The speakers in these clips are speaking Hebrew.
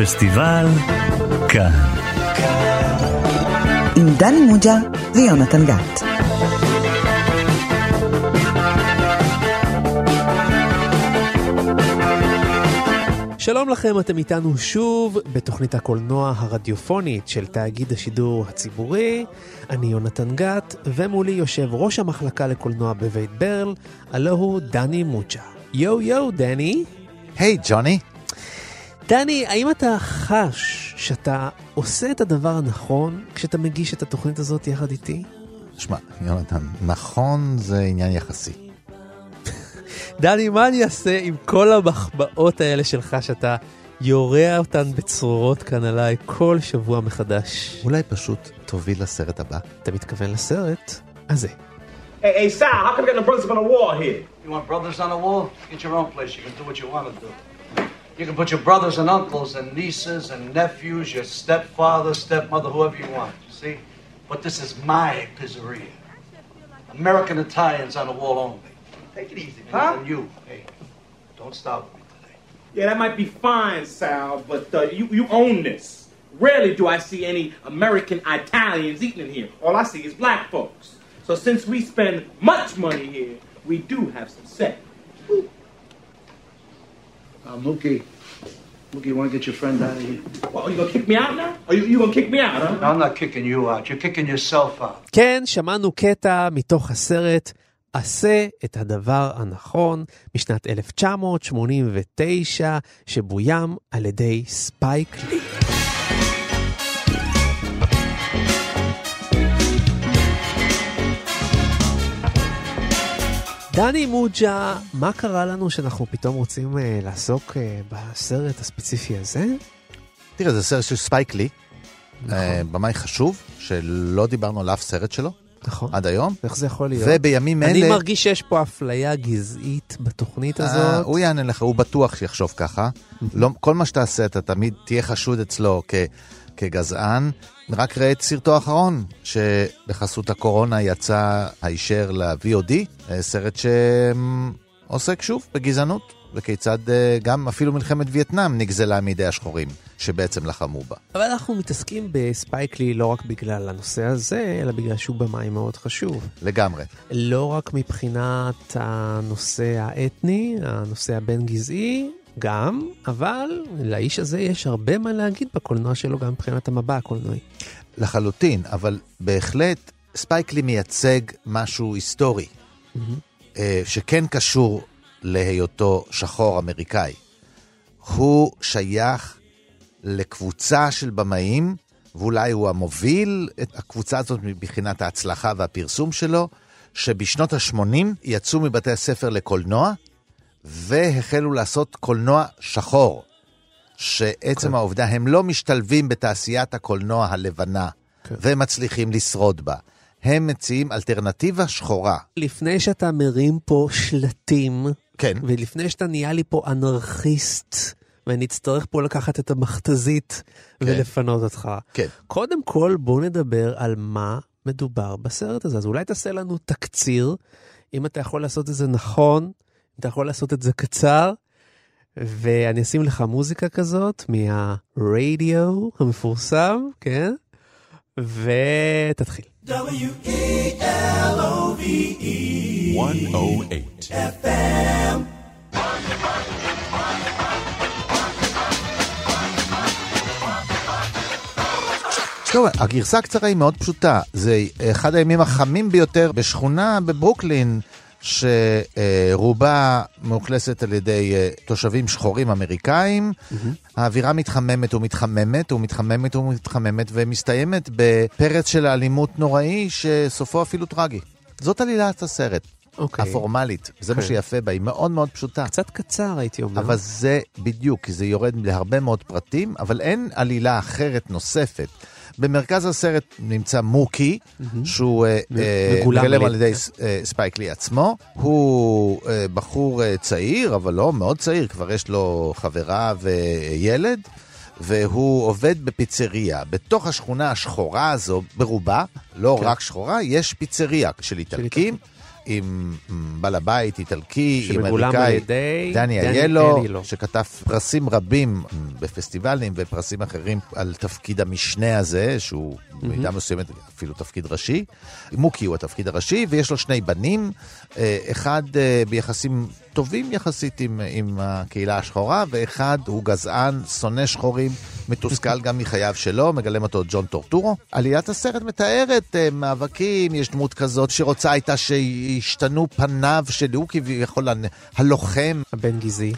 פסטיבל כאן. עם דני מוג'ה ויונתן גת. שלום לכם, אתם איתנו שוב בתוכנית הקולנוע הרדיופונית של תאגיד השידור הציבורי. אני יונתן גת, ומולי יושב ראש המחלקה לקולנוע בבית ברל, הלו הוא דני מוצ'ה. יו יו, דני. היי, hey, ג'וני. דני, האם אתה חש שאתה עושה את הדבר הנכון כשאתה מגיש את התוכנית הזאת יחד איתי? שמע, יונתן, נכון זה עניין יחסי. דני, מה אני אעשה עם כל המחבאות האלה שלך שאתה יורע אותן בצרורות כאן עליי כל שבוע מחדש? אולי פשוט תוביל לסרט הבא. אתה מתכוון לסרט הזה. Hey, hey, Sal, how come you got no brothers on the wall here? You want brothers on the wall? Get your own place. You can do what you want to do. You can put your brothers and uncles and nieces and nephews, your stepfather, stepmother, whoever you want. You see? But this is my pizzeria. American Italians on the wall only. Take it easy, Huh? huh? And you, hey, don't start with me today. Yeah, that might be fine, Sal, but uh, you, you own this. Rarely do I see any American Italians eating in here. All I see is black folks. So since we spend much money here, we do have some say. Uh, Mookie, Mookie, you want to get your friend out of here? Well, you gonna kick me out now? Or you, you gonna kick me out, huh? No, I'm not kicking you out. You're kicking yourself out. כן, שמענו קטע מתוך הסרט עשה את הדבר הנכון משנת 1989, שבוים על ידי ספייק לי. דני מוג'ה, מה קרה לנו שאנחנו פתאום רוצים אה, לעסוק אה, בסרט הספציפי הזה? תראה, זה סרט של ספייק לי, נכון. אה, במאי חשוב, שלא דיברנו על אף סרט שלו נכון. עד היום, איך זה יכול להיות? ובימים אלה... אני מרגיש שיש פה אפליה גזעית בתוכנית אה, הזאת. הוא יענה לך, הוא בטוח שיחשוב ככה. לא, כל מה שתעשה, אתה תמיד תהיה חשוד אצלו כ, כגזען. רק ראה את סרטו האחרון, שבחסות הקורונה יצא הישר ל-VOD, אה, סרט שעוסק שוב בגזענות, וכיצד אה, גם אפילו מלחמת וייטנאם נגזלה מידי השחורים, שבעצם לחמו בה. אבל אנחנו מתעסקים בספייקלי לא רק בגלל הנושא הזה, אלא בגלל שהוא במאי מאוד חשוב. לגמרי. לא רק מבחינת הנושא האתני, הנושא הבין-גזעי, גם, אבל לאיש הזה יש הרבה מה להגיד בקולנוע שלו, גם מבחינת המבע הקולנועי. לחלוטין, אבל בהחלט ספייקלי מייצג משהו היסטורי, אה, שכן קשור להיותו שחור אמריקאי. הוא שייך לקבוצה של במאים, ואולי הוא המוביל את הקבוצה הזאת מבחינת ההצלחה והפרסום שלו, שבשנות ה-80 יצאו מבתי הספר לקולנוע, והחלו לעשות קולנוע שחור. שעצם העובדה, הם לא משתלבים בתעשיית הקולנוע הלבנה, והם מצליחים לשרוד בה. הם מציעים אלטרנטיבה שחורה. לפני שאתה מרים פה שלטים, כן. ולפני שאתה נהיה לי פה אנרכיסט, ואני אצטרך פה לקחת את המכתזית ולפנות אותך. כן. קודם כל, בואו נדבר על מה מדובר בסרט הזה. אז אולי תעשה לנו תקציר, אם אתה יכול לעשות את זה נכון, אתה יכול לעשות את זה קצר, ואני אשים לך מוזיקה כזאת מהרדיו המפורסם, כן? ותתחיל. 108. טוב, הגרסה הקצרה היא מאוד פשוטה. זה אחד הימים החמים ביותר בשכונה בברוקלין, שרובה מאוכלסת על ידי אה, תושבים שחורים אמריקאים. האווירה מתחממת ומתחממת ומתחממת ומתחממת ומסתיימת בפרץ של אלימות נוראי שסופו אפילו טרגי. זאת עלילת הסרט. אוקיי. הפורמלית, זה מה כן. שיפה בה, היא מאוד מאוד פשוטה. קצת קצר הייתי אומר. אבל זה בדיוק, כי זה יורד להרבה מאוד פרטים, אבל אין עלילה אחרת נוספת. במרכז הסרט נמצא מוקי, שהוא אה, אה, מגולם מגלם על ידי אה, ספייק לי עצמו. הוא אה, בחור אה, צעיר, אבל לא מאוד צעיר, כבר יש לו חברה וילד. והוא עובד בפיצריה. בתוך השכונה השחורה הזו, ברובה, לא רק שחורה, יש פיצריה של איטלקים, עם בעל הבית איטלקי, שמגולם אמריקאי, דני איילו. שקטף פרסים רבים בפסטיבלים ופרסים אחרים על תפקיד המשנה הזה, שהוא במידה מסוימת אפילו תפקיד ראשי. מוקי הוא התפקיד הראשי, ויש לו שני בנים, אחד אה, ביחסים טובים יחסית עם, עם הקהילה השחורה, ואחד הוא גזען, שונא שחורים, מתוסכל גם מחייו שלו, מגלם אותו ג'ון טורטורו. עליית הסרט מתארת אה, מאבקים, יש דמות כזאת שרוצה הייתה שישתנו פניו של הוא כביכול הלוחם. הבן גזעי, אה,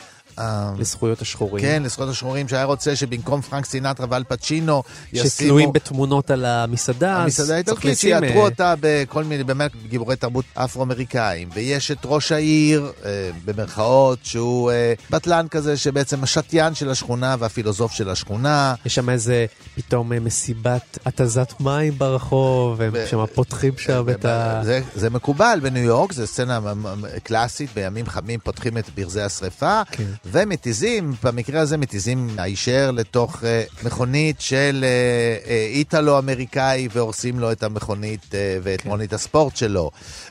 לזכויות השחורים. כן, לזכויות השחורים, שהיה רוצה שבמקום פרנק סינטרה ואל פצ'ינו, שתלויים בתמונות על המסעדה. המסעדה האיטלקית, שיעטרו אה, אותה בכל מיני, באמת, גיבורי תרבות אפרו-אמריקאים. ויש את ראש העיר, אה, במרכאות, שהוא אה, בטלן כזה, שבעצם השתיין של השכונה והפילוסוף של השכונה. יש שם איזה פתאום אה, מסיבת התזת מים ברחוב, והם ב- שם פותחים שם את ה... זה, מקובל בניו יורק, זו סצנה קלאסית, בימים חמים פותחים את ברזי השרפה, כן. ומתיזים, במקרה הזה מתיזים הישר לתוך אה, מכונית של אה, אה, איטלו-אמריקאי, והורסים לו את המכונית אה, ואת כן. מונית הספורט שלו.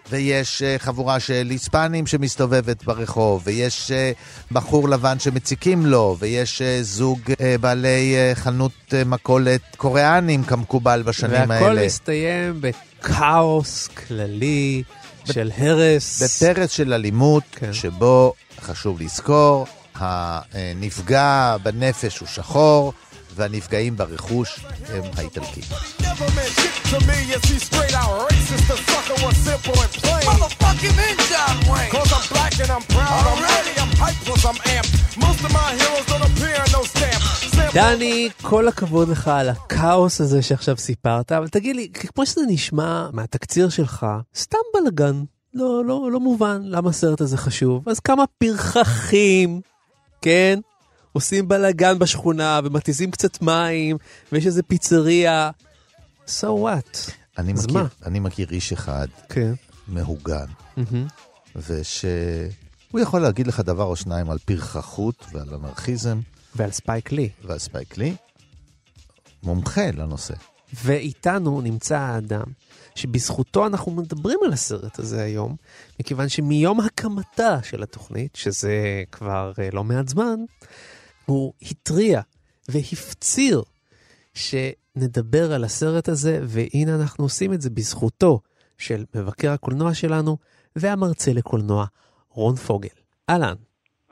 ויש אה, חבורה של היספנים שמסתובבת ברחוב, ויש אה, בחור לבן שמציקים לו, ויש אה, זוג אה, בעלי אה, חנות אה, מכולת קוריאנים כמקובל בשנים האלה. והכל מסתיים בכאוס כללי של הרס. בפרץ של אלימות, כן. שבו, חשוב לזכור, הנפגע בנפש הוא שחור, והנפגעים ברכוש הם האיטלקים. דני, כל הכבוד לך על הכאוס הזה שעכשיו סיפרת, אבל תגיד לי, כמו שזה נשמע מהתקציר שלך, סתם בלאגן. לא, לא, לא מובן למה הסרט הזה חשוב. אז כמה פרחחים, כן? עושים בלאגן בשכונה ומתיזים קצת מים, ויש איזה פיצריה. So what? אני אז מכיר, מה? אני מכיר איש אחד כן. מהוגן, מהמם. ושהוא יכול להגיד לך דבר או שניים על פרחחות ועל אנרכיזם ועל ספייק לי. ועל ספייק לי, מומחה לנושא. ואיתנו נמצא האדם שבזכותו אנחנו מדברים על הסרט הזה היום, מכיוון שמיום הקמתה של התוכנית, שזה כבר אה, לא מעט זמן, הוא התריע והפציר שנדבר על הסרט הזה, והנה אנחנו עושים את זה בזכותו של מבקר הקולנוע שלנו והמרצה לקולנוע, רון פוגל. אהלן.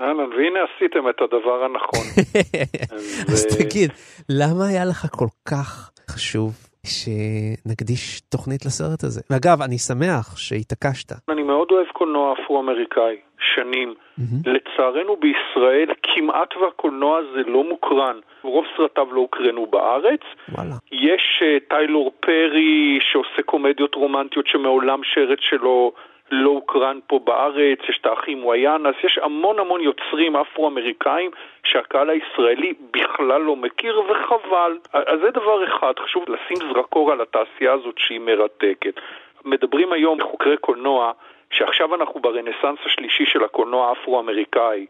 אהלן, והנה עשיתם את הדבר הנכון. אז ו- תגיד, למה היה לך כל כך חשוב שנקדיש תוכנית לסרט הזה? ואגב, אני שמח שהתעקשת. אני מאוד אוהב קולנוע אפרו-אמריקאי, שנים. לצערנו בישראל כמעט והקולנוע הזה לא מוקרן. רוב סרטיו לא הוקרנו בארץ. וואלה. יש אה, טיילור פרי שעושה קומדיות רומנטיות שמעולם שרץ שלו לא הוקרן פה בארץ, יש את האחים וויאנס, יש המון המון יוצרים אפרו-אמריקאים שהקהל הישראלי בכלל לא מכיר וחבל. אז זה דבר אחד, חשוב לשים זרקור על התעשייה הזאת שהיא מרתקת. מדברים היום חוקרי קולנוע שעכשיו אנחנו ברנסאנס השלישי של הקולנוע האפרו-אמריקאי.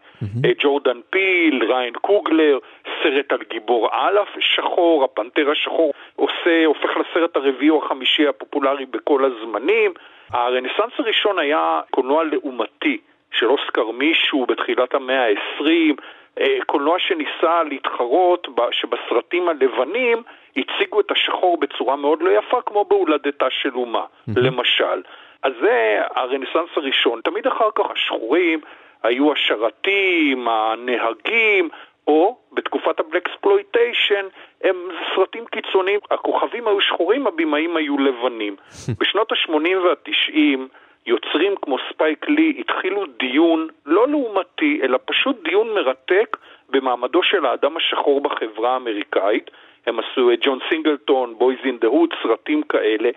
אה, ג'ורדן פיל, ריין קוגלר, סרט על גיבור על שחור, הפנתר השחור, עושה, הופך לסרט הרביעי או החמישי הפופולרי בכל הזמנים. הרנסאנס הראשון היה קולנוע לעומתי של אוסקר מישהו בתחילת המאה ה-20, אה, קולנוע שניסה להתחרות שבסרטים הלבנים הציגו את השחור בצורה מאוד לא יפה, כמו בהולדתה של אומה, למשל. אז זה הרנסאנס הראשון. תמיד אחר כך השחורים היו השרתים, הנהגים, או בתקופת הבלקספלויטיישן הם סרטים קיצוניים, הכוכבים היו שחורים, הבמאים היו לבנים. בשנות ה-80 וה-90 יוצרים כמו ספייק לי התחילו דיון לא לעומתי, אלא פשוט דיון מרתק במעמדו של האדם השחור בחברה האמריקאית. הם עשו את ג'ון סינגלטון, Boyz n the Hood, סרטים כאלה,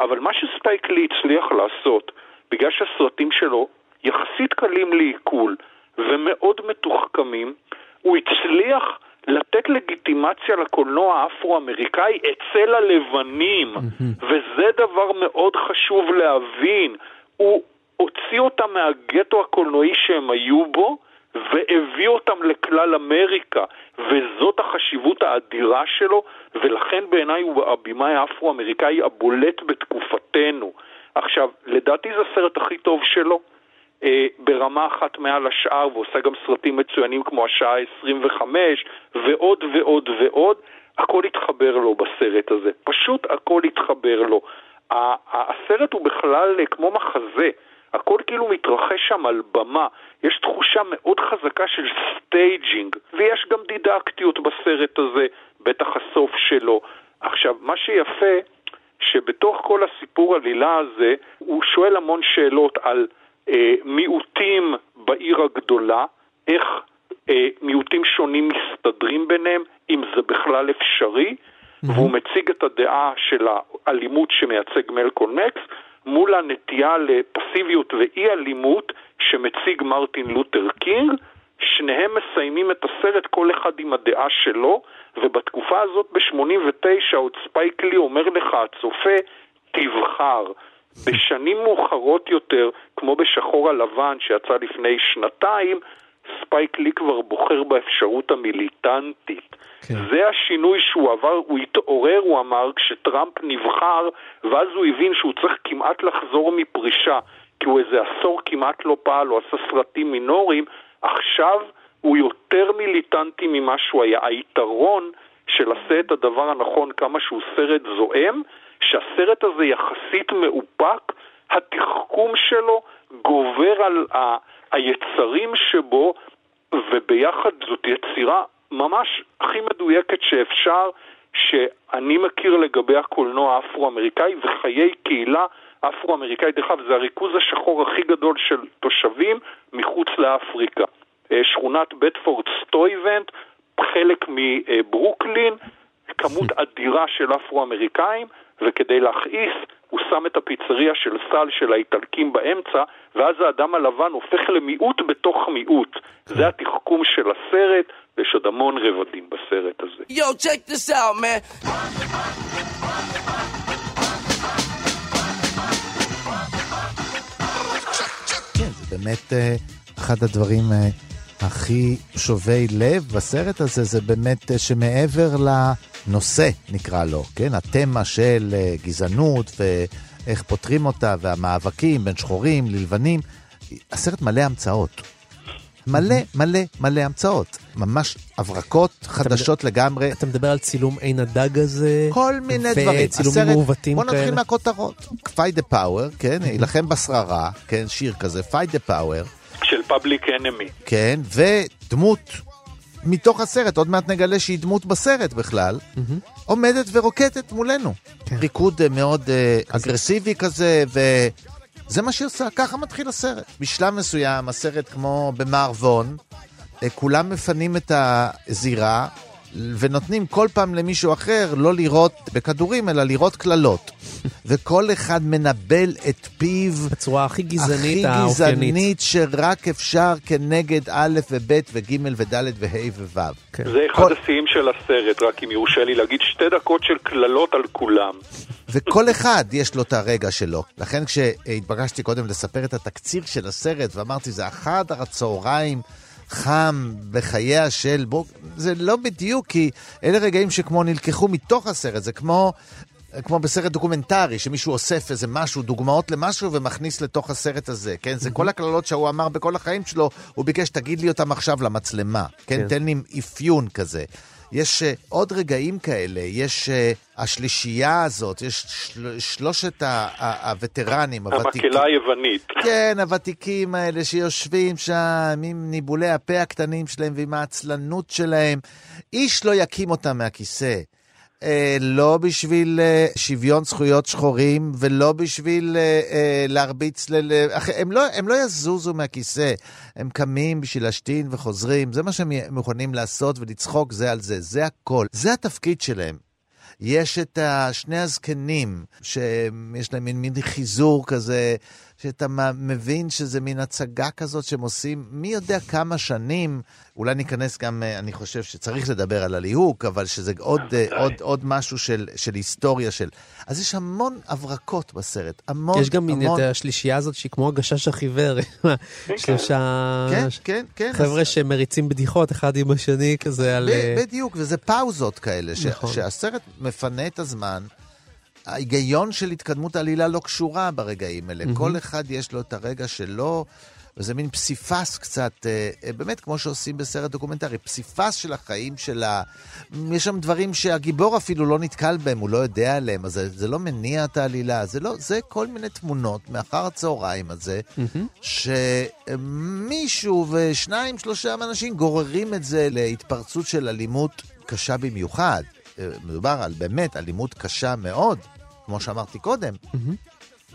אבל מה שספייק לי הצליח לעשות, בגלל שהסרטים שלו יחסית קלים לעיכול ומאוד מתוחכמים, הוא הצליח לתת לגיטימציה לקולנוע האפרו-אמריקאי אצל הלבנים, וזה דבר מאוד חשוב להבין. הוא הוציא אותם מהגטו הקולנועי שהם היו בו, והביא אותם לכלל אמריקה, וזאת החשיבות האדירה שלו, ולכן בעיניי הוא הבמאי האפרו-אמריקאי הבולט בתקופתנו. עכשיו, לדעתי זה הסרט הכי טוב שלו. אה, ברמה אחת מעל השאר, ועושה גם סרטים מצוינים כמו השעה ה-25, ועוד ועוד ועוד, הכל התחבר לו בסרט הזה. פשוט הכל התחבר לו. הסרט הוא בכלל אה, כמו מחזה. הכל כאילו מתרחש שם על במה. יש תחושה מאוד חזקה של staging, ויש גם דידקטיות בסרט הזה, בטח הסוף שלו. עכשיו, מה שיפה, שבתוך כל הסיפור עלילה הזה, הוא שואל המון שאלות על מיעוטים בעיר הגדולה, איך אה, מיעוטים שונים מסתדרים ביניהם, אם זה בכלל אפשרי. והוא מציג את הדעה של האלימות שמייצג מלקולם אקס, מול הנטייה לפסיביות ואי אלימות שמציג מרטין לותר קינג, שניהם מסיימים את הסרט כל אחד עם הדעה שלו, ובתקופה הזאת ב-89 עוד ספייק לי אומר לך, הצופה, תבחר. בשנים מאוחרות יותר, כמו בשחור הלבן שיצא לפני שנתיים, ספייק לי כבר בוחר באפשרות המיליטנטית. כן. זה השינוי שהוא עבר, הוא התעורר, הוא אמר, כשטראמפ נבחר, ואז הוא הבין שהוא צריך כמעט לחזור מפרישה, כי הוא איזה עשור כמעט לא פעל, הוא עשה סרטים מינוריים, עכשיו הוא יותר מיליטנטי ממה שהוא היה. היתרון של עשה את הדבר הנכון כמה שהוא סרט זועם, שהסרט הזה יחסית מאופק, התחכום שלו גובר על ה... היצרים שבו, וביחד זאת יצירה ממש הכי מדויקת שאפשר, שאני מכיר לגבי הקולנוע האפרו-אמריקאי וחיי קהילה אפרו-אמריקאית. דרך אגב, זה הריכוז השחור הכי גדול של תושבים מחוץ לאפריקה. אה, שכונת בטפורד סטויבנט, חלק מברוקלין, כמות אדירה של אפרו-אמריקאים, וכדי להכעיס הוא שם את הפיצריה של סל של האיטלקים באמצע, ואז האדם הלבן הופך למיעוט בתוך מיעוט. זה התחכום של הסרט, ויש עוד המון רבדים בסרט הזה. Yo, check this out, man. כן, זה באמת אה, אחד הדברים אה, הכי שובי לב בסרט הזה, זה באמת אה, שמעבר לנושא, נקרא לו, כן? התמה של גזענות ואיך פותרים אותה, והמאבקים בין שחורים ללבנים, הסרט מלא המצאות. מלא מלא מלא המצאות. ממש הברקות חדשות אתה לגמרי. אתה מדבר על צילום עין הדג הזה? כל מיני דברים. וצילומים מעוותים כאלה? בוא נתחיל מהכותרות. Fight the power, כן? יילחם בשררה, כן? שיר כזה, Fight the power. של פאבליק אנמי. כן, ודמות מתוך הסרט, עוד מעט נגלה שהיא דמות בסרט בכלל, עומדת ורוקטת מולנו. כן. ריקוד אה, מאוד uh, אגרסיבי כזה, ו... זה מה שהיא עושה, ככה מתחיל הסרט. בשלב מסוים, הסרט כמו במערבון, אה, כולם מפנים את הזירה ונותנים כל פעם למישהו אחר לא לירות בכדורים, אלא לירות קללות. וכל אחד מנבל את פיו בצורה הכי גזענית הכי גזענית שרק אפשר כנגד א' וב' וג' וד' וה' וו'. כן. זה אחד כל... השיאים של הסרט, רק אם יורשה לי להגיד שתי דקות של קללות על כולם. וכל אחד יש לו את הרגע שלו. לכן כשהתבקשתי קודם לספר את התקציר של הסרט, ואמרתי, זה אחד הצהריים חם בחייה של... בוא, זה לא בדיוק, כי אלה רגעים שכמו נלקחו מתוך הסרט, זה כמו... כמו בסרט דוקומנטרי, שמישהו אוסף איזה משהו, דוגמאות למשהו, ומכניס לתוך הסרט הזה, כן? זה כל הקללות שהוא אמר בכל החיים שלו, הוא ביקש, תגיד לי אותם עכשיו למצלמה, כן? כן. תן לי אפיון כזה. יש אה, עוד רגעים כאלה, יש אה, השלישייה הזאת, יש של, שלושת הווטרנים, הוותיקים. המקהלה היוונית. כן, הוותיקים האלה שיושבים שם עם ניבולי הפה הקטנים שלהם ועם העצלנות שלהם. איש לא יקים אותם מהכיסא. אה, לא בשביל אה, שוויון זכויות שחורים ולא בשביל אה, אה, להרביץ, ל... הם, לא, הם לא יזוזו מהכיסא, הם קמים בשביל להשתין וחוזרים, זה מה שהם מוכנים לעשות ולצחוק זה על זה, זה הכל. זה התפקיד שלהם. יש את שני הזקנים, שיש להם מין, מין חיזור כזה, שאתה מבין שזה מין הצגה כזאת שהם עושים מי יודע כמה שנים. אולי ניכנס גם, אה, אני חושב שצריך לדבר על הליהוק, אבל שזה עוד, אה, עוד, עוד משהו של, של היסטוריה של... אז יש המון הברקות בסרט, המון, יש גם המון... את השלישייה הזאת שהיא כמו הגשש החיוור, שלושה כן, כן, כן. חבר'ה אז... שמריצים בדיחות אחד עם השני כזה על... ב- בדיוק, וזה פאוזות כאלה, נכון. שהסרט מפנה את הזמן. ההיגיון של התקדמות העלילה לא קשורה ברגעים האלה. כל אחד יש לו את הרגע שלו, וזה מין פסיפס קצת, אה, אה, באמת כמו שעושים בסרט דוקומנטרי, פסיפס של החיים שלה. יש שם דברים שהגיבור אפילו לא נתקל בהם, הוא לא יודע עליהם, אז זה, זה לא מניע את העלילה, זה לא, זה כל מיני תמונות מאחר הצהריים הזה, שמישהו ושניים, שלושה אנשים גוררים את זה להתפרצות של אלימות קשה במיוחד. אה, מדובר על באמת אלימות קשה מאוד, כמו שאמרתי קודם.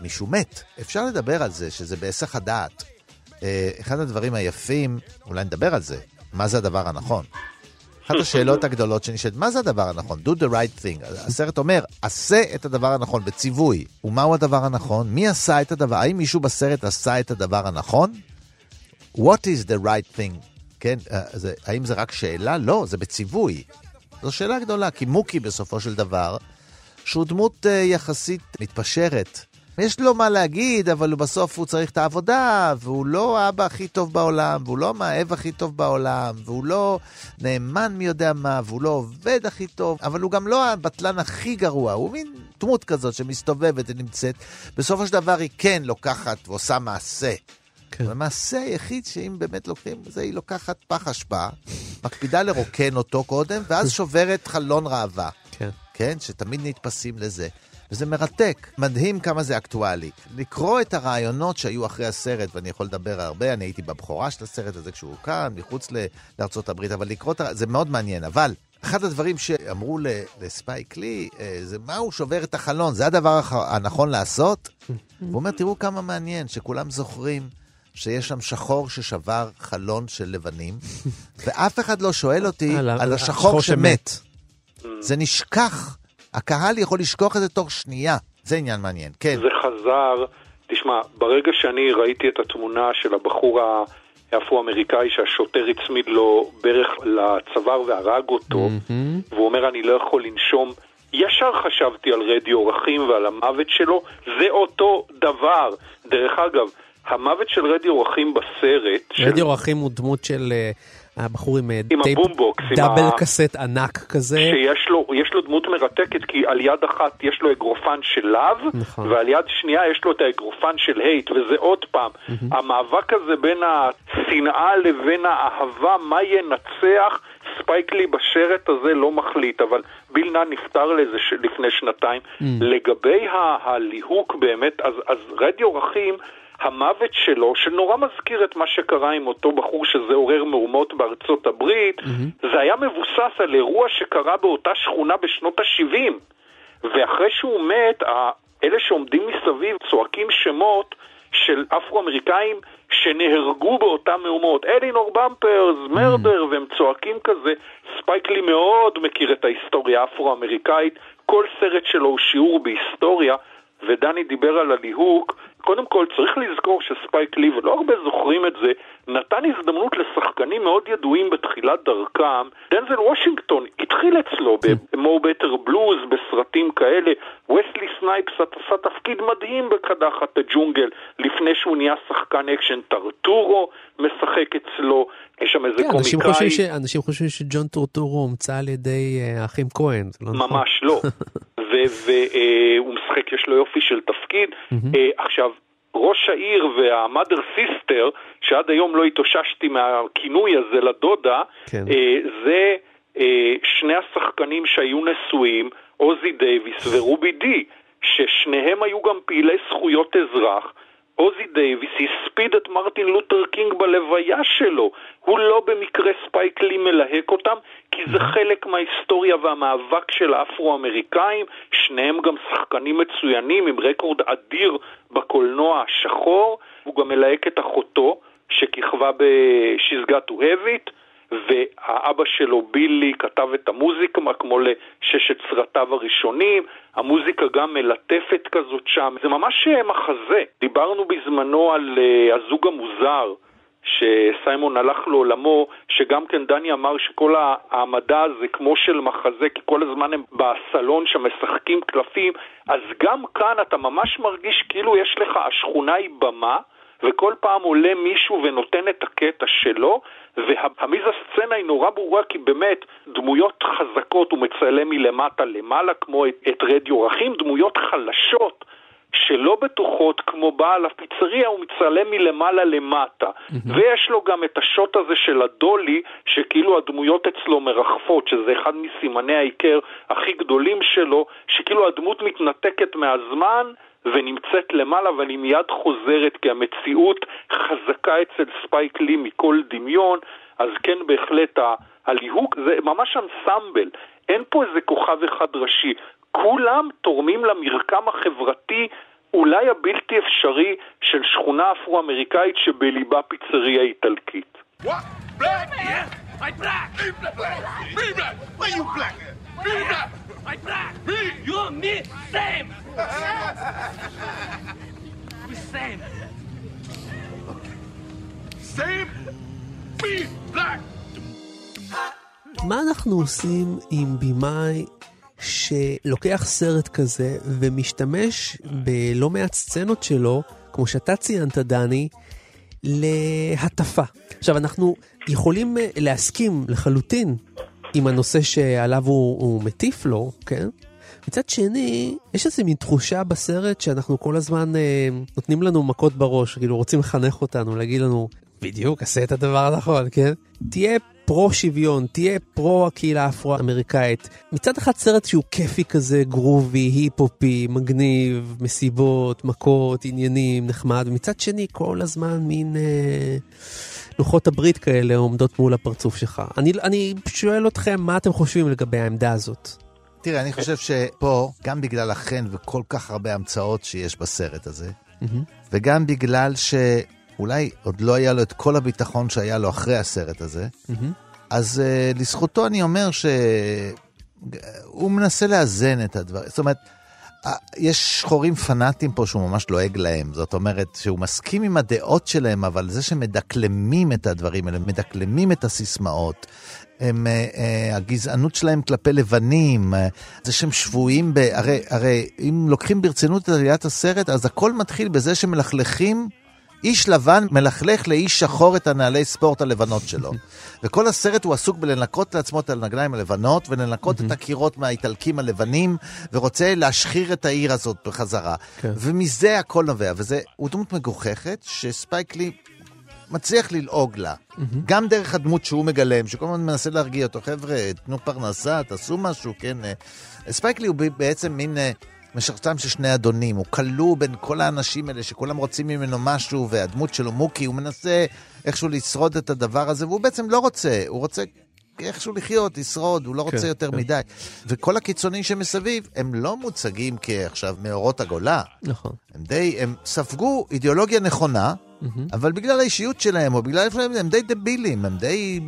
מישהו מת. אפשר לדבר על זה, שזה בהיסח הדעת. אה, אחד הדברים היפים, אולי נדבר על זה, מה זה הדבר הנכון. אחת השאלות הגדולות שנשאלת, מה זה הדבר הנכון? Do the right thing. הסרט אומר, עשה את הדבר הנכון בציווי. ומהו הדבר הנכון? מי עשה את הדבר? האם מישהו בסרט עשה את הדבר הנכון? What is the right thing? כן, אה, זה, האם זה רק שאלה? לא, זה בציווי. זו שאלה גדולה, כי מוקי בסופו של דבר, שהוא דמות אה, יחסית מתפשרת. יש לו מה להגיד, אבל בסוף הוא צריך את העבודה, והוא לא האבא הכי טוב בעולם, והוא לא המאהב הכי טוב בעולם, והוא לא נאמן מי יודע מה, והוא לא עובד הכי טוב, אבל הוא גם לא הבטלן הכי גרוע, הוא מין דמות כזאת שמסתובבת ונמצאת. בסופו של דבר היא כן לוקחת ועושה מעשה. כן. המעשה היחיד שאם באמת לוקחים, זה היא לוקחת פח אשפה, מקפידה לרוקן אותו קודם, ואז שוברת חלון ראווה. כן. כן? שתמיד נתפסים לזה. וזה מרתק, מדהים כמה זה אקטואלי. לקרוא את הרעיונות שהיו אחרי הסרט, ואני יכול לדבר הרבה, אני הייתי בבכורה של הסרט הזה כשהוא כאן, מחוץ לארצות הברית, אבל לקרוא את ה... זה מאוד מעניין. אבל אחד הדברים שאמרו לספייק לי, אה, זה מה הוא שובר את החלון, זה הדבר הנכון לעשות? והוא אומר, תראו כמה מעניין, שכולם זוכרים שיש שם שחור ששבר חלון של לבנים, ואף אחד לא שואל אותי על השחור שמת. זה נשכח. הקהל יכול לשכוח את זה תוך שנייה. זה עניין מעניין. כן. זה חזר, תשמע, ברגע שאני ראיתי את התמונה של הבחור האפרו-אמריקאי שהשוטר הצמיד לו ברך לצוואר והרג אותו, והוא אומר אני לא יכול לנשום, ישר חשבתי על רדי אורחים ועל המוות שלו, זה אותו דבר. דרך אגב, המוות של רדיו ראחים בסרט, של- רדיו ראחים הוא דמות של אה, הבחור עם אה, עם טייפ ה boombox, עם double ה- cassette ענק כזה. שיש לו, יש לו דמות מרתקת, כי על יד אחת יש לו אגרופן של Love, נכון. ועל יד שנייה יש לו את האגרופן של Hate, וזה עוד פעם, המאבק הזה בין השנאה לבין האהבה, מה ינצח, ספייק לי בסרט הזה לא מחליט, אבל ביל נאן נפטר לזה ש... לפני שנתיים. לגבי ה- הליהוק באמת, אז, אז רדי אורחים, המוות שלו, שנורא מזכיר את מה שקרה עם אותו בחור שזה עורר מהומות בארצות הברית, זה היה מבוסס על אירוע שקרה באותה שכונה בשנות ה-70. ואחרי שהוא מת, אלה שעומדים מסביב צועקים שמות של אפרו-אמריקאים שנהרגו באותם מהומות. אלינור במפרס, מרדר, והם צועקים כזה. ספייק לי מאוד מכיר את ההיסטוריה האפרו-אמריקאית. כל סרט שלו הוא שיעור בהיסטוריה, ודני דיבר על הליהוק. קודם כל, צריך לזכור שספייק לי, ולא הרבה זוכרים את זה, נתן הזדמנות לשחקנים מאוד ידועים בתחילת דרכם. דנזל וושינגטון התחיל אצלו ב-Mo Better Blues, בסרטים כאלה. וסלי סנייפס עשה תפקיד מדהים בקדחת הג'ונגל, לפני שהוא נהיה שחקן אקשן. טרטורו משחק אצלו, יש שם איזה כן, אנשים קומיקאי. חושבים ש- אנשים חושבים שג'ון טורטורו הומצא על ידי אה, האחים כהן, זה לא נכון. ממש והוא משחק, יש לו יופי של תפקיד. אה, עכשיו, ראש העיר וה Mother Sister, שעד היום לא התאוששתי מהכינוי הזה לדודה, כן. אה, זה אה, שני השחקנים שהיו נשואים, אוסי דייוויס ורובי די, ששניהם היו גם פעילי זכויות אזרח. אוסי דייוויס הספיד את מרטין לותר קינג בלוויה שלו. הוא לא במקרה ספייק לי מלהק אותם, כי זה חלק מההיסטוריה והמאבק של האפרו-אמריקאים. שניהם גם שחקנים מצוינים עם רקורד אדיר בקולנוע השחור. הוא גם מלהק את אחותו, שכיכבה ב-She's Got to Have It. והאבא שלו, בילי, כתב את המוזיקה, כמו לששת סרטיו הראשונים. המוזיקה גם מלטפת כזאת שם. זה ממש אה, מחזה. דיברנו בזמנו על uh, הזוג המוזר. שסיימון הלך לעולמו, שגם כן דני אמר שכל העמדה זה כמו של מחזה, כי כל הזמן הם בסלון שם משחקים קלפים, אז גם כאן אתה ממש מרגיש כאילו יש לך, השכונה היא במה, וכל פעם עולה מישהו ונותן את הקטע שלו, והמיזה סצנה היא נורא ברורה כי באמת דמויות חזקות הוא מצלם מלמטה למעלה כמו את, את רדיו רכים, דמויות חלשות שלא בטוחות כמו בעל הפיצריה, הוא מצלם מלמעלה למטה. Mm-hmm. ויש לו גם את השוט הזה של הדולי, שכאילו הדמויות אצלו מרחפות, שזה אחד מסימני העיקר הכי גדולים שלו, שכאילו הדמות מתנתקת מהזמן ונמצאת למעלה ואני מיד חוזרת כי המציאות חזקה אצל ספייק לי מכל דמיון, אז כן בהחלט הליהוק זה ממש אנסמבל, אין פה איזה כוכב אחד ראשי, כולם תורמים למרקם החברתי אולי הבלתי אפשרי של שכונה אפרו-אמריקאית שבליבה פיצריה איטלקית. מה אנחנו עושים עם במאי שלוקח סרט כזה ומשתמש בלא מעט סצנות שלו, כמו שאתה ציינת, דני, להטפה. עכשיו, אנחנו יכולים להסכים לחלוטין עם הנושא שעליו הוא, הוא מטיף לו, כן? מצד שני, יש איזו מין תחושה בסרט שאנחנו כל הזמן אה, נותנים לנו מכות בראש, כאילו רוצים לחנך אותנו, להגיד לנו, בדיוק, עשה את הדבר הנכון, כן? תהיה פרו שוויון, תהיה פרו הקהילה האפרו-אמריקאית. מצד אחד סרט שהוא כיפי כזה, גרובי, היפ-הופי, מגניב, מסיבות, מכות, עניינים, נחמד, ומצד שני כל הזמן מין אה, לוחות הברית כאלה עומדות מול הפרצוף שלך. אני, אני שואל אתכם, מה אתם חושבים לגבי העמדה הזאת? תראה, אני חושב שפה, גם בגלל החן וכל כך הרבה המצאות שיש בסרט הזה, וגם בגלל ש... אולי עוד לא היה לו את כל הביטחון שהיה לו אחרי הסרט הזה, mm-hmm. אז uh, לזכותו אני אומר שהוא מנסה לאזן את הדברים. זאת אומרת, יש שחורים פנאטים פה שהוא ממש לועג להם. זאת אומרת, שהוא מסכים עם הדעות שלהם, אבל זה שמדקלמים את הדברים האלה, מדקלמים את הסיסמאות, הם, uh, uh, הגזענות שלהם כלפי לבנים, uh, זה שהם שבויים ב... הרי, הרי אם לוקחים ברצינות את עליית הסרט, אז הכל מתחיל בזה שמלכלכים איש לבן מלכלך לאיש שחור את הנעלי ספורט הלבנות שלו. וכל הסרט הוא עסוק בלנקות לעצמו את הנגליים הלבנות, ולנקות את הקירות מהאיטלקים הלבנים, ורוצה להשחיר את העיר הזאת בחזרה. כן. ומזה הכל נובע, וזה, דמות מגוחכת, שספייק לי מצליח ללעוג לה. גם דרך הדמות שהוא מגלם, שכל הזמן מנסה להרגיע אותו, חבר'ה, תנו פרנסה, תעשו משהו, כן. אה. ספייק לי הוא בעצם מין... משרתם של שני אדונים, הוא כלוא בין כל האנשים האלה שכולם רוצים ממנו משהו, והדמות שלו מוקי, הוא מנסה איכשהו לשרוד את הדבר הזה, והוא בעצם לא רוצה, הוא רוצה איכשהו לחיות, לשרוד, הוא לא רוצה כן, יותר כן. מדי. וכל הקיצונים שמסביב, הם לא מוצגים כעכשיו מאורות הגולה. נכון. הם די, הם ספגו אידיאולוגיה נכונה, mm-hmm. אבל בגלל האישיות שלהם, או בגלל איפה הם די דבילים, הם די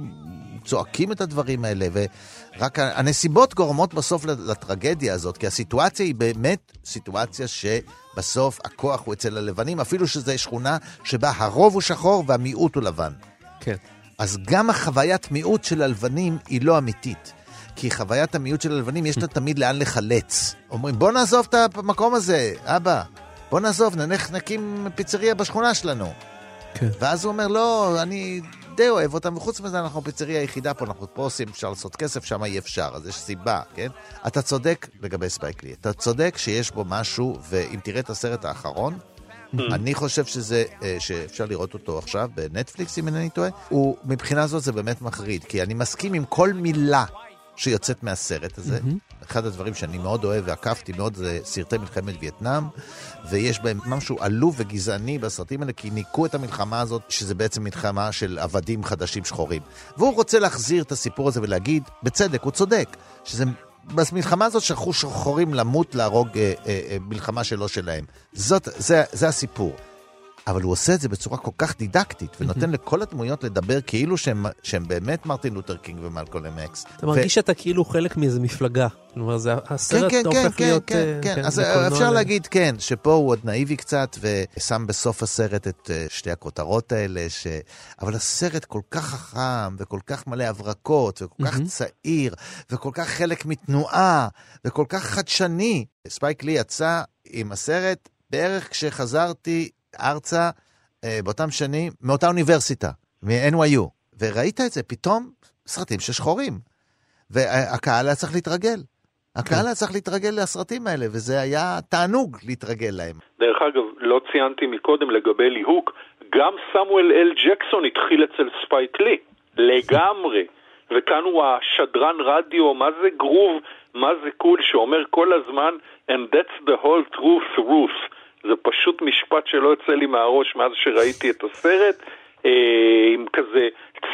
צועקים את הדברים האלה, ורק הנסיבות גורמות בסוף לטרגדיה הזאת, כי הסיטואציה היא באמת סיטואציה שבסוף הכוח הוא אצל הלבנים, אפילו שזו שכונה שבה הרוב הוא שחור והמיעוט הוא לבן. כן. אז גם החוויית מיעוט של הלבנים היא לא אמיתית. כי חוויית המיעוט של הלבנים יש לה תמיד לאן לחלץ. אומרים, בוא נעזוב את המקום הזה, אבא. בוא נעזוב, נלך נקים פיצריה בשכונה שלנו. כן. ואז הוא אומר, לא, אני די אוהב אותם, וחוץ מזה אנחנו הפיצריה היחידה פה, אנחנו פה עושים, אפשר לעשות כסף, שם אי אפשר, אז יש סיבה, כן? אתה צודק לגבי ספייקלי, אתה צודק שיש בו משהו, ואם תראה את הסרט האחרון, mm. אני חושב שזה, אה, שאפשר לראות אותו עכשיו בנטפליקס, אם אינני טועה, הוא, מבחינה זאת זה באמת מחריד, כי אני מסכים עם כל מילה שיוצאת מהסרט הזה. Mm-hmm. אחד הדברים שאני מאוד אוהב ועקבתי מאוד זה סרטי מלחמת וייטנאם, ויש בהם משהו עלוב וגזעני בסרטים האלה, כי ניקו את המלחמה הזאת, שזה בעצם מלחמה של עבדים חדשים שחורים. והוא רוצה להחזיר את הסיפור הזה ולהגיד, בצדק, הוא צודק, שזה... במלחמה הזאת שלחו שחורים למות, להרוג אה, אה, אה, מלחמה שלא שלהם. זאת, זה, זה הסיפור. אבל הוא עושה את זה בצורה כל כך דידקטית, ונותן לכל הדמויות לדבר כאילו שהם, שהם באמת מרטין לותר קינג ומלקולם אקס. אתה ו... מרגיש שאתה כאילו חלק מאיזה מפלגה. כלומר, זה הסרט כן, כן, הופך כן, להיות... כן, כן, כן. כן, אז אפשר ל... להגיד, כן, שפה הוא עוד נאיבי קצת, ושם בסוף הסרט את אה, שתי הכותרות האלה, ש... אבל הסרט כל כך חכם, וכל כך מלא הברקות, וכל כך צעיר, וכל כך חלק מתנועה, וכל כך חדשני. ספייק לי יצא עם הסרט בערך כשחזרתי ארצה אה, באותם שנים, מאותה אוניברסיטה, מ-NYU, וראית את זה, פתאום סרטים של שחורים. והקהל היה צריך להתרגל. הקהל היה צריך להתרגל לסרטים האלה, וזה היה תענוג להתרגל להם. דרך אגב, לא ציינתי מקודם לגבי ליהוק, גם סמואל אל ג'קסון התחיל אצל ספייק לי, לגמרי. וכאן הוא השדרן רדיו, מה זה גרוב, מה זה קול, שאומר כל הזמן And that's the whole truth, Ruth. זה פשוט משפט שלא יוצא לי מהראש מאז שראיתי את הסרט, אה, עם כזה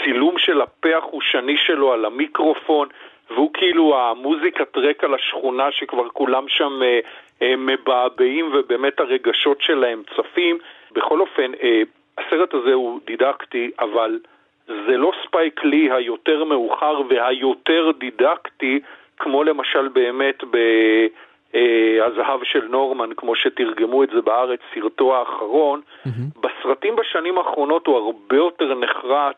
צילום של הפה החושני שלו על המיקרופון, והוא כאילו המוזיקת רקע לשכונה שכבר כולם שם אה, אה, מבעבעים ובאמת הרגשות שלהם צפים. בכל אופן, הסרט הזה הוא דידקטי, אבל זה לא ספייק לי היותר מאוחר והיותר דידקטי, כמו למשל באמת ב"הזהב של נורמן", כמו שתרגמו את זה בארץ, סרטו האחרון. Mm-hmm. בסרטים בשנים האחרונות הוא הרבה יותר נחרץ,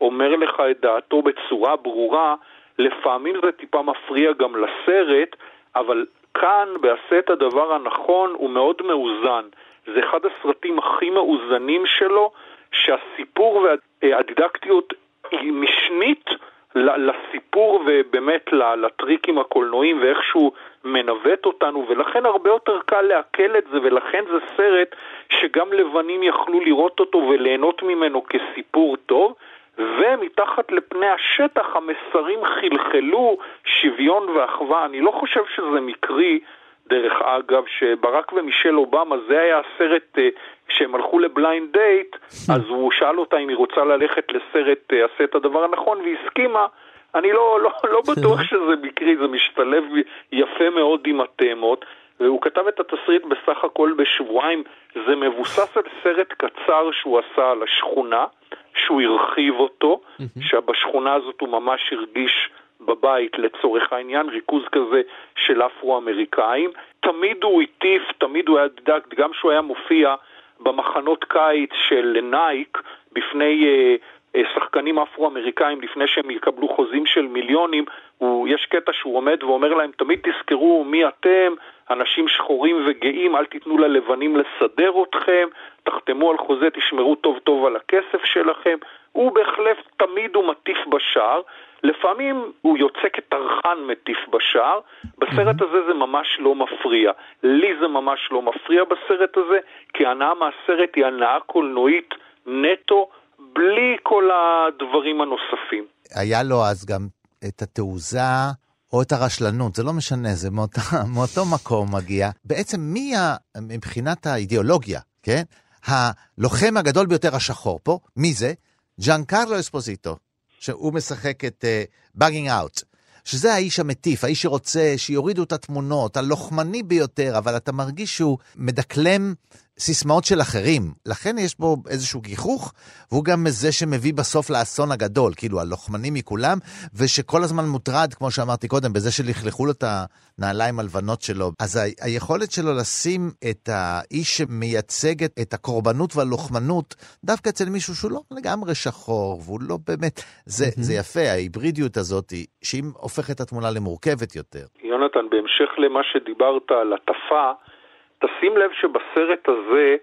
אומר לך את דעתו בצורה ברורה, לפעמים זה טיפה מפריע גם לסרט, אבל כאן, בעשה את הדבר הנכון, הוא מאוד מאוזן. זה אחד הסרטים הכי מאוזנים שלו, שהסיפור והדידקטיות היא משנית לסיפור ובאמת לטריקים הקולנועיים ואיך שהוא מנווט אותנו, ולכן הרבה יותר קל לעכל את זה, ולכן זה סרט שגם לבנים יכלו לראות אותו וליהנות ממנו כסיפור טוב. ומתחת לפני השטח המסרים חלחלו שוויון ואחווה. אני לא חושב שזה מקרי, דרך אגב, שברק ומישל אובמה, זה היה הסרט, אה, כשהם הלכו לבליינד דייט, אז הוא שאל אותה אם היא רוצה ללכת לסרט אה, עשה את הדבר הנכון, והיא הסכימה. אני לא, לא, לא בטוח שזה מקרי, זה משתלב יפה מאוד עם התאמות. והוא כתב את התסריט בסך הכל בשבועיים. זה מבוסס על סרט קצר שהוא עשה על השכונה, שהוא הרחיב אותו, שבשכונה הזאת הוא ממש הרגיש בבית לצורך העניין, ריכוז כזה של אפרו-אמריקאים. תמיד הוא הטיף, תמיד הוא היה דידקט, גם כשהוא היה מופיע במחנות קיץ של נייק בפני אה, אה, שחקנים אפרו-אמריקאים לפני שהם יקבלו חוזים של מיליונים, הוא, יש קטע שהוא עומד ואומר להם, תמיד תזכרו מי אתם, אנשים שחורים וגאים, אל תיתנו ללבנים לסדר אתכם, תחתמו על חוזה, תשמרו טוב טוב על הכסף שלכם. הוא בהחלט תמיד הוא מטיף בשער, לפעמים הוא יוצא כטרחן מטיף בשער, בסרט הזה זה ממש לא מפריע. לי זה ממש לא מפריע בסרט הזה, כי הנאה מהסרט היא הנאה קולנועית נטו, בלי כל הדברים הנוספים. היה לו אז גם את התעוזה או את הרשלנות, זה לא משנה, זה מאותו, מאותו מקום מגיע. בעצם מי ה, מבחינת האידיאולוגיה, כן? הלוחם הגדול ביותר השחור פה, מי זה? ג'אן קרלו אספוזיטו, שהוא משחק את באגינג uh, אאוט. שזה האיש המטיף, האיש שרוצה שיורידו את התמונות, הלוחמני ביותר, אבל אתה מרגיש שהוא מדקלם סיסמאות של אחרים. לכן יש בו איזשהו גיחוך, והוא גם זה שמביא בסוף לאסון הגדול, כאילו הלוחמני מכולם, ושכל הזמן מוטרד, כמו שאמרתי קודם, בזה שלכלכו לו את הנעליים הלבנות שלו. אז ה- היכולת שלו לשים את האיש שמייצג את הקורבנות והלוחמנות, דווקא אצל מישהו שהוא לא לגמרי שחור, והוא לא באמת, זה, mm-hmm. זה יפה, ההיברידיות הזאת, שהיא הופכת את התמונה למורכבת יותר. יונתן, בהמשך למה שדיברת על הטפה, תשים לב שבסרט הזה,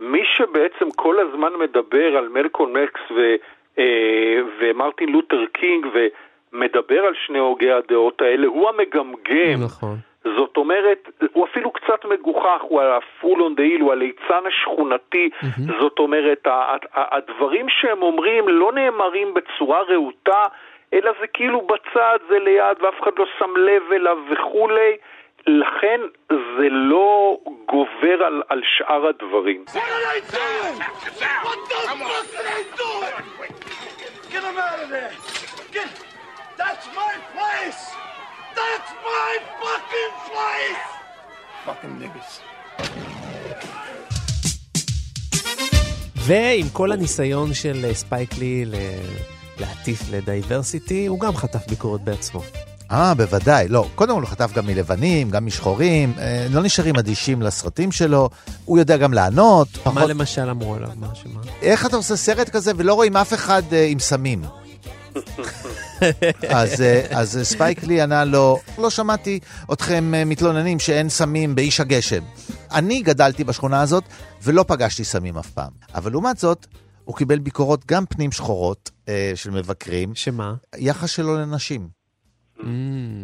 מי שבעצם כל הזמן מדבר על מלקול מקס ו, אה, ומרטין לותר קינג ומדבר על שני הוגי הדעות האלה, הוא המגמגם. נכון. זאת אומרת, הוא אפילו קצת מגוחך, הוא הפול און דהיל, הוא הליצן השכונתי, mm-hmm. זאת אומרת, הדברים שהם אומרים לא נאמרים בצורה רהוטה, אלא זה כאילו בצד, זה ליד, ואף אחד לא שם לב אליו וכולי. לכן זה לא גובר על, על שאר הדברים. ועם כל הניסיון של ספייק לי להטיף ל diversity, הוא גם חטף ביקורת בעצמו. אה, בוודאי. לא, קודם כל הוא חטף גם מלבנים, גם משחורים, אה, לא נשארים אדישים לסרטים שלו, הוא יודע גם לענות. מה פחות... למשל אמרו עליו? מה שמה? איך אתה עושה סרט כזה ולא רואים אף אחד אה, עם סמים? אז, אה, אז ספייק לי ענה לו, לא שמעתי אתכם אה, מתלוננים שאין סמים באיש הגשם. אני גדלתי בשכונה הזאת ולא פגשתי סמים אף פעם. אבל לעומת זאת, הוא קיבל ביקורות גם פנים שחורות אה, של מבקרים. שמה? יחס שלו לנשים. Mm.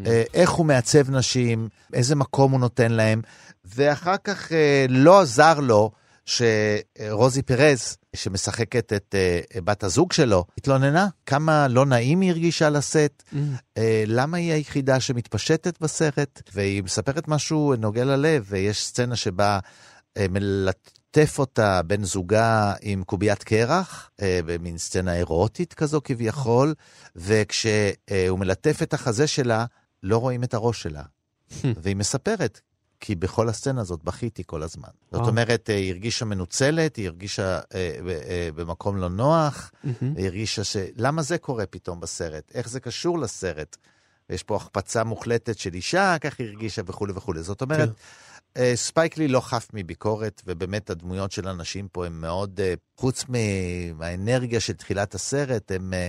אה, איך הוא מעצב נשים, איזה מקום הוא נותן להם, ואחר כך אה, לא עזר לו שרוזי פרז, שמשחקת את אה, בת הזוג שלו, התלוננה כמה לא נעים היא הרגישה לשאת, Mm. למה היא היחידה שמתפשטת בסרט, והיא מספרת משהו נוגע ללב, ויש סצנה שבה אה, מלטף אותה בן זוגה עם קוביית קרח, אה, במין סצנה אירוטית כזו כביכול, וכשהוא מלטף את החזה שלה, לא רואים את הראש שלה. והיא מספרת, כי בכל הסצנה הזאת בכיתי כל הזמן. זאת וואו. אומרת, אה, היא הרגישה מנוצלת, היא הרגישה אה, ב- אה, במקום לא נוח. היא הרגישה ש... למה זה קורה פתאום בסרט? איך זה קשור לסרט? יש פה החפצה מוחלטת של אישה, כך היא הרגישה וכולי וכולי. זאת אומרת, אה, ספייקלי לא חף מביקורת, ובאמת הדמויות של הנשים פה הן מאוד, אה, חוץ מהאנרגיה של תחילת הסרט, הן אה,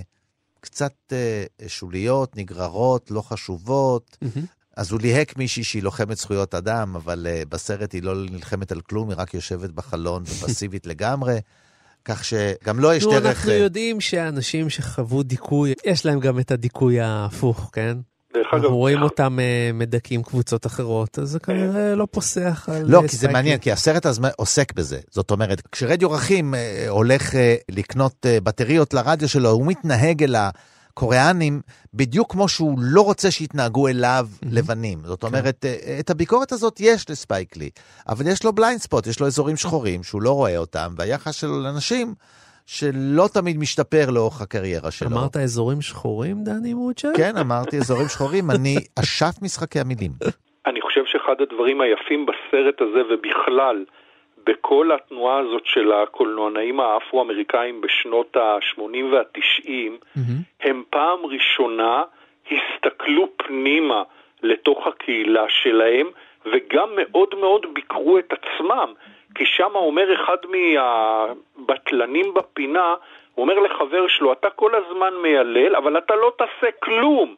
קצת אה, שוליות, נגררות, לא חשובות. מהמם. אז הוא ליהק מישהי שהיא לוחמת זכויות אדם, אבל בסרט היא לא נלחמת על כלום, היא רק יושבת בחלון ופסיבית לגמרי. כך שגם לו יש נו, דרך... אנחנו אה, יודעים שאנשים שחוו דיכוי, יש להם גם את הדיכוי ההפוך, כן? דרך אגב, אנחנו רואים אותם אה, מדכאים קבוצות אחרות, אז זה כנראה לא פוסח על... לא, אה, כי זה. מעניין, כי הסרט הזה עוסק בזה. זאת אומרת, כשרדיו רכים אה, הולך אה, לקנות אה, בטריות לרדיו שלו, הוא מתנהג אל הקוריאנים בדיוק כמו שהוא לא רוצה שיתנהגו אליו לבנים. זאת אומרת, אה, את הביקורת הזאת יש לספייקלי, אבל יש לו בליינד ספוט, יש לו אזורים שחורים שהוא לא רואה אותם, והיחס שלו לנשים שלא תמיד משתפר לאורך הקריירה שלו. אמרת אזורים שחורים, דני מוצ'ה? כן, אמרתי אזורים שחורים, אני אשף משחקי המילים. אני חושב שאחד הדברים היפים בסרט הזה ובכלל, בכל התנועה הזאת של הקולנוענאים האפרו-אמריקאים בשנות ה-80 וה-90, מהמם. הם פעם ראשונה הסתכלו פנימה לתוך הקהילה שלהם וגם מאוד מאוד ביקרו את עצמם. כי שם אומר אחד מהבטלנים בפינה, הוא אומר לחבר שלו, אתה כל הזמן מיילל, אבל אתה לא תעשה כלום.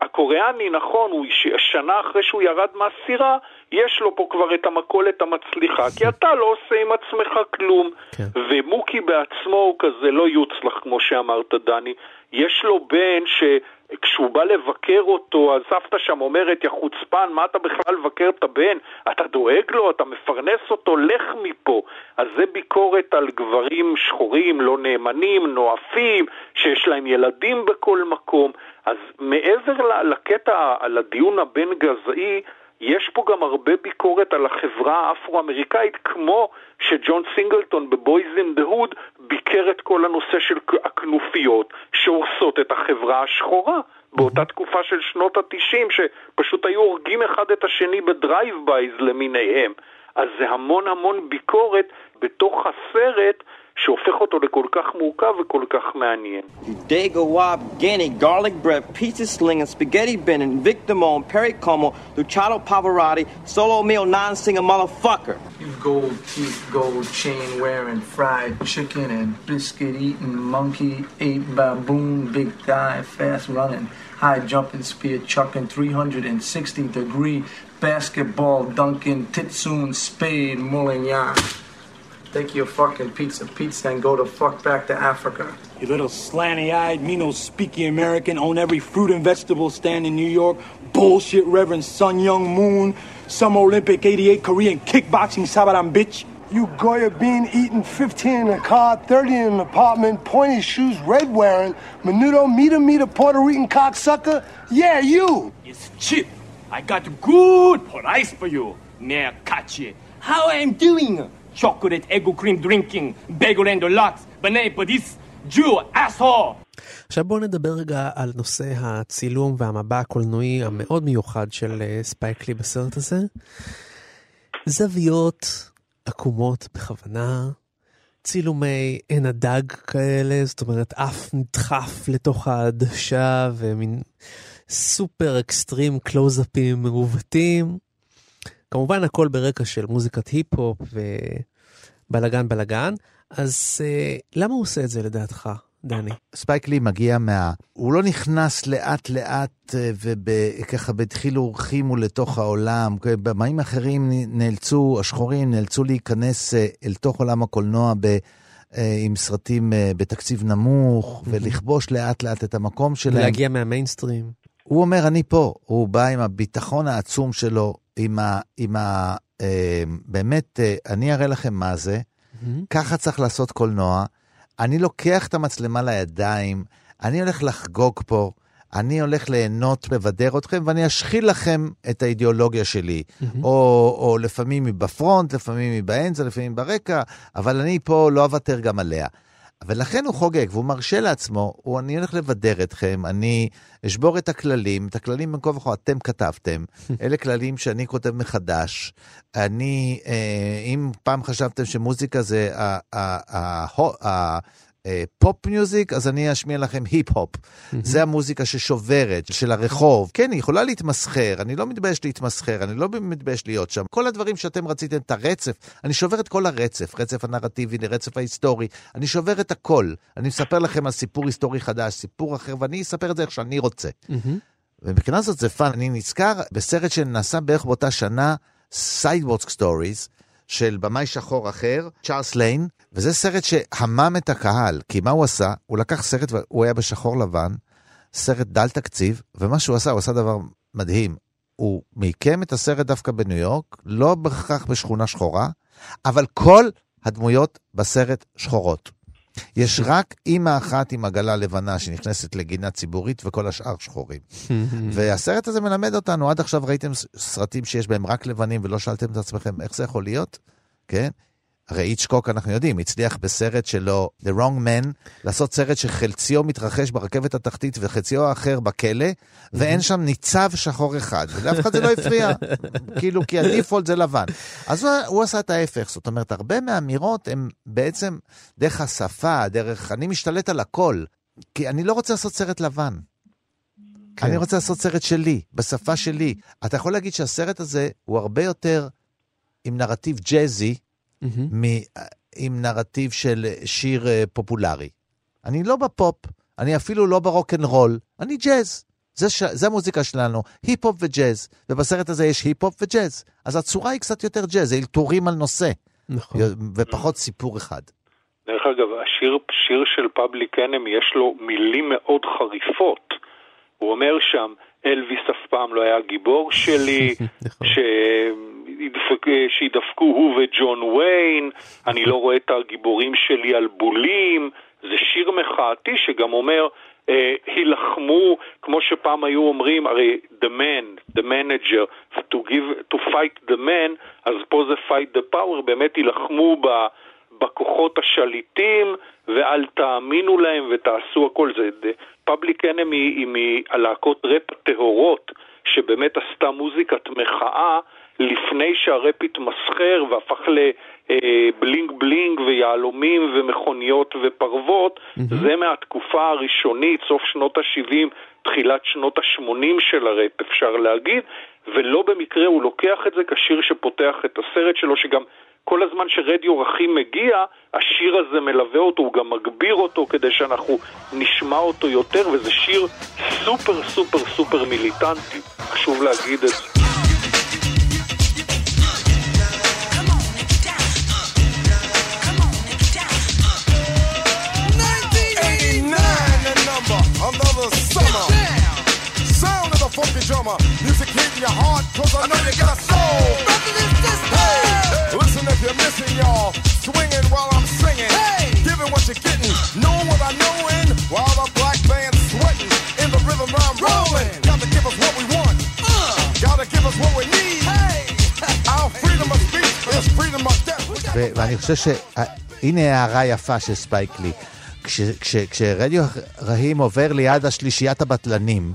הקוריאני, נכון, הוא שנה אחרי שהוא ירד מהסירה, יש לו פה כבר את המכולת המצליחה, כי אתה לא עושה עם עצמך כלום. כן. ומוקי בעצמו הוא כזה לא יוצלח, כמו שאמרת, דני. יש לו בן שכשהוא בא לבקר אותו, אז סבתא שם אומרת, יא חוצפן, מה אתה בכלל לבקר את הבן? אתה דואג לו, אתה מפרנס אותו, לך מפה. אז זה ביקורת על גברים שחורים, לא נאמנים, נואפים, שיש להם ילדים בכל מקום. אז מעבר לקטע, על הדיון הבין-גזעי, יש פה גם הרבה ביקורת על החברה האפרו-אמריקאית, כמו שג'ון סינגלטון ב Boyz n the Hood ביקר את כל הנושא של הכנופיות שהורסות את החברה השחורה. באותה תקופה של שנות התשעים, שפשוט היו הורגים אחד את השני ב drive-bys למיניהם. אז זה המון המון ביקורת בתוך הסרט שהופך אותו לכל כך מורכב וכל כך מעניין. Dago Wab, Ganny, Garlic Bread, Pizza Slinger, Spaghetti Bending, Victimone, Perry Como, Luciano Pavarotti, Solo Meal Non-Singer Motherfucker. You gold teeth, gold chain wearing, fried chicken and biscuit eating, monkey ate baboon, big thigh, fast running, high jumping, spear chucking, 360 degree basketball dunking, titsoon, spade, mullignan. Take your fucking pizza pizza and go the fuck back to Africa. You little slanty-eyed, me no speaky American, own every fruit and vegetable stand in New York. Bullshit Reverend Sun Young Moon, some Olympic 88 Korean kickboxing Sabaran bitch. You Goya bean eating 15 in a car, 30 in an apartment, pointy shoes, red wearing, menudo, meter, meter, Puerto Rican cocksucker? Yeah, you! It's cheap. I got good price for you. Near catchy. How I'm doing? Chocolate egg cream drinking, bagel and deluxe, for this Jew asshole. עכשיו בואו נדבר רגע על נושא הצילום והמבע הקולנועי המאוד מיוחד של אה, ספייקלי בסרט הזה. זוויות עקומות בכוונה, צילומי עין הדג כאלה, זאת אומרת אף נדחף לתוך העדשה ומין super extreme קלוזאפים מעוותים. כמובן הכל ברקע של מוזיקת היפ-הופ ובלאגן בלאגן. אז אה, למה הוא עושה את זה לדעתך, דני? ספייק לי מגיע מה... הוא לא נכנס לאט לאט אה, וככה בדחילו ורחימו לתוך העולם. במאים אחרים נאלצו, השחורים נאלצו להיכנס אה, אל תוך עולם הקולנוע ב... אה, עם סרטים בתקציב נמוך, ולכבוש לאט לאט את המקום שלהם. ולהגיע מהמיינסטרים. הוא אומר, אני פה. הוא בא עם הביטחון העצום שלו, עם ה... עם ה אה, באמת, אה, אני אראה לכם מה זה. Mm-hmm. ככה צריך לעשות קולנוע. אני לוקח את המצלמה לידיים, אני הולך לחגוג פה, אני הולך ליהנות, לבדר אתכם, ואני אשחיל לכם את האידיאולוגיה שלי. Mm-hmm. או, או לפעמים היא בפרונט, לפעמים היא באמצע, לפעמים ברקע, אבל אני פה לא אוותר גם עליה. ולכן הוא חוגג, והוא מרשה לעצמו, הוא, אני הולך לבדר אתכם, אני אשבור את הכללים, את הכללים בין כה וכה אתם כתבתם, אלה כללים שאני כותב מחדש. אני, אה, אם פעם חשבתם שמוזיקה זה ה... ה, ה, ה, ה פופ מיוזיק, אז אני אשמיע לכם היפ-הופ. זה המוזיקה ששוברת, של הרחוב. כן, היא יכולה להתמסחר, אני לא מתבייש להתמסחר, אני לא מתבייש להיות שם. כל הדברים שאתם רציתם, את הרצף, אני שובר את כל הרצף, רצף הנרטיבי, רצף ההיסטורי, אני שובר את הכל. אני מספר לכם על סיפור היסטורי חדש, סיפור אחר, ואני אספר את זה איך שאני רוצה. ומבחינה זאת זה fun. אני נזכר בסרט שנעשה בערך באותה שנה, Sidewalk Stories, של במאי שחור אחר, צ'ארלס ליין, וזה סרט שהמם את הקהל, כי מה הוא עשה? הוא לקח סרט, הוא היה בשחור לבן, סרט דל תקציב, ומה שהוא עשה, הוא עשה דבר מדהים. הוא מיקם את הסרט דווקא בניו יורק, לא בהכרח בשכונה שחורה, אבל כל הדמויות בסרט שחורות. יש רק אימא אחת עם עגלה לבנה שנכנסת לגינה ציבורית וכל השאר שחורים. והסרט הזה מלמד אותנו, עד עכשיו ראיתם סרטים שיש בהם רק לבנים ולא שאלתם את עצמכם איך זה יכול להיות? כן? הרי איצ'קוק, אנחנו יודעים, הצליח בסרט שלו, The Wrong Man, לעשות סרט שחלציו מתרחש ברכבת התחתית וחציו האחר בכלא, ואין שם ניצב שחור אחד, ולאף אחד זה לא הפריע, כאילו, כי הדיפולט זה לבן. אז הוא, הוא עשה את ההפך, זאת אומרת, הרבה מהאמירות הן בעצם דרך השפה, דרך, אני משתלט על הכל, כי אני לא רוצה לעשות סרט לבן. כן. אני רוצה לעשות סרט שלי, בשפה שלי. אתה יכול להגיד שהסרט הזה הוא הרבה יותר עם נרטיב ג'אזי, mm-hmm. עם נרטיב של שיר אה, פופולרי. אני לא בפופ, אני אפילו לא ברוקנרול, אני ג'אז. זה, ש... זה המוזיקה שלנו, היפ-הופ וג'אז, ובסרט הזה יש היפ-הופ וג'אז. אז הצורה היא קצת יותר ג'אז, זה אלתורים על נושא, נכון. ופחות סיפור אחד. דרך אגב, השיר שיר של Public Enemy יש לו מילים מאוד חריפות. הוא אומר שם, אלוויס אף פעם לא היה גיבור שלי, נכון. ש... שידפקו הוא וג'ון ויין, אני לא רואה את הגיבורים שלי על בולים, זה שיר מחאתי שגם אומר, אה, הילחמו, כמו שפעם היו אומרים, הרי the man, the manager, to, give, to fight the man, אז פה זה fight the power, באמת הילחמו ב... בכוחות השליטים, ואל תאמינו להם ותעשו הכל. זה פאבליק אנמי היא מהלהקות ראפ הטהורות, שבאמת עשתה מוזיקת מחאה לפני שהראפ התמסחר והפך לבלינג בלינג ויהלומים ומכוניות ופרוות, mm-hmm. זה מהתקופה הראשונית, סוף שנות ה-70, תחילת שנות ה-80 של הראפ, אפשר להגיד, ולא במקרה הוא לוקח את זה כשיר שפותח את הסרט שלו, שגם כל הזמן שרדיו רכים מגיע, השיר הזה מלווה אותו, הוא גם מגביר אותו כדי שאנחנו נשמע אותו יותר, וזה שיר סופר סופר סופר מיליטנטי, חשוב להגיד את זה. Funky drummer. Music hitting your heart, cause I know you got a soul. Hey, listen if you're missing, y'all. Swinging while I'm singing. Hey, giving what you're getting. Knowing what I know in. While the black band's sweating. In the rhythm I'm rolling. Gotta give us what we want. Uh, gotta give us what we need. Hey, our freedom of speech is freedom of death. ואני חושב שהנה הערה יפה של ספייק לי. כשרדיו רהים עובר ליד השלישיית הבטלנים,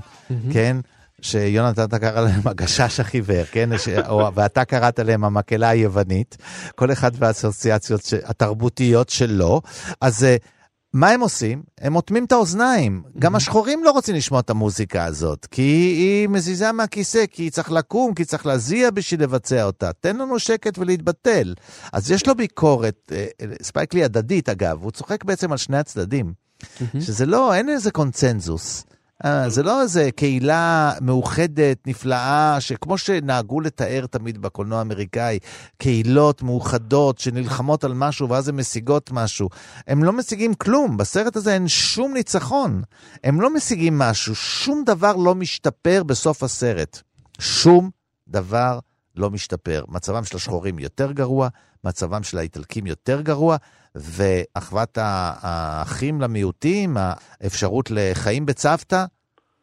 כן? שיונתן קרא להם הגשש החיוור, כן? ש... או, ואתה קראת להם המקהלה היוונית, כל אחד והאסוציאציות ש... התרבותיות שלו. אז uh, מה הם עושים? הם אוטמים את האוזניים. גם השחורים לא רוצים לשמוע את המוזיקה הזאת, כי היא מזיזה מהכיסא, כי צריך לקום, כי צריך להזיע בשביל לבצע אותה. תן לנו שקט ולהתבטל. אז יש לו ביקורת, uh, ספייקלי הדדית אגב, הוא צוחק בעצם על שני הצדדים. שזה לא, אין איזה קונצנזוס. אה, זה לא איזה קהילה מאוחדת, נפלאה, שכמו שנהגו לתאר תמיד בקולנוע האמריקאי, קהילות מאוחדות שנלחמות על משהו ואז הן משיגות משהו. הם לא משיגים כלום, בסרט הזה אין שום ניצחון. הם לא משיגים משהו, שום דבר לא משתפר בסוף הסרט. שום דבר לא משתפר. מצבם של השחורים יותר גרוע, מצבם של האיטלקים יותר גרוע, ואחוות האחים למיעוטים, האפשרות לחיים בצוותא,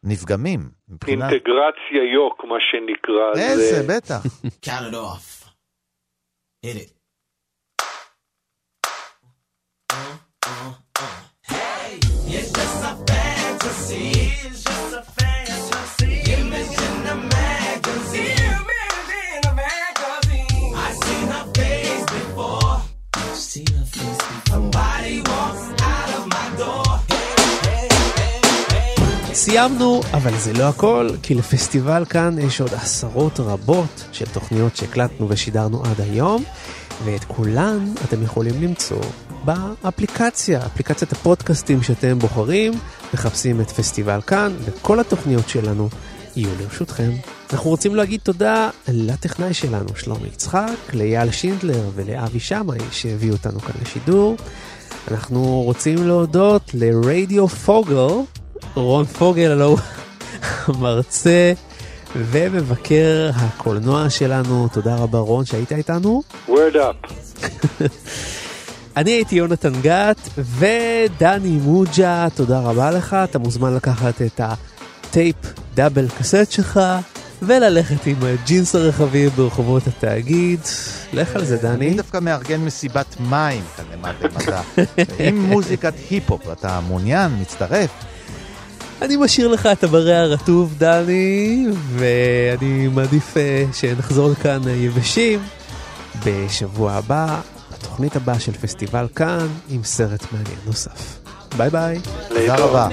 נפגמים. מבחינת... אינטגרציה יוק, מה שנקרא. איזה, זה... בטח. Count it off. Hit it. Hey, it's just a fantasy. It's just סיימנו, אבל זה לא הכל, כי לפסטיבל כאן יש עוד עשרות רבות של תוכניות שהקלטנו ושידרנו עד היום, ואת כולן אתם יכולים למצוא באפליקציה, אפליקציית הפודקאסטים שאתם בוחרים, מחפשים את פסטיבל כאן, וכל התוכניות שלנו יהיו לרשותכם. אנחנו רוצים להגיד תודה לטכנאי שלנו, שלומי יצחק, לאייל שינדלר ולאבי שמאי שהביאו אותנו כאן לשידור. אנחנו רוצים להודות לרדיו פוגל, רון פוגל, הלו הוא המרצה ומבקר הקולנוע שלנו. תודה רבה רון שהיית איתנו. word up. אני הייתי יונתן גת ודני מוג'ה, תודה רבה לך. אתה מוזמן לקחת את הטייפ דאבל קסט שלך וללכת עם הג'ינס הרחבים ברחובות התאגיד. לך על זה, דני. אני דווקא מארגן מסיבת מים כאן למטה מדע. עם מוזיקת היפ-הופ, אתה מעוניין? מצטרף? אני משאיר לך את המראה הרטוב, דני, ואני מעדיף אה, שנחזור לכאן אה, יבשים בשבוע הבא, בתוכנית הבאה של פסטיבל כאן, עם סרט מעניין נוסף. ביי ביי. תודה רבה.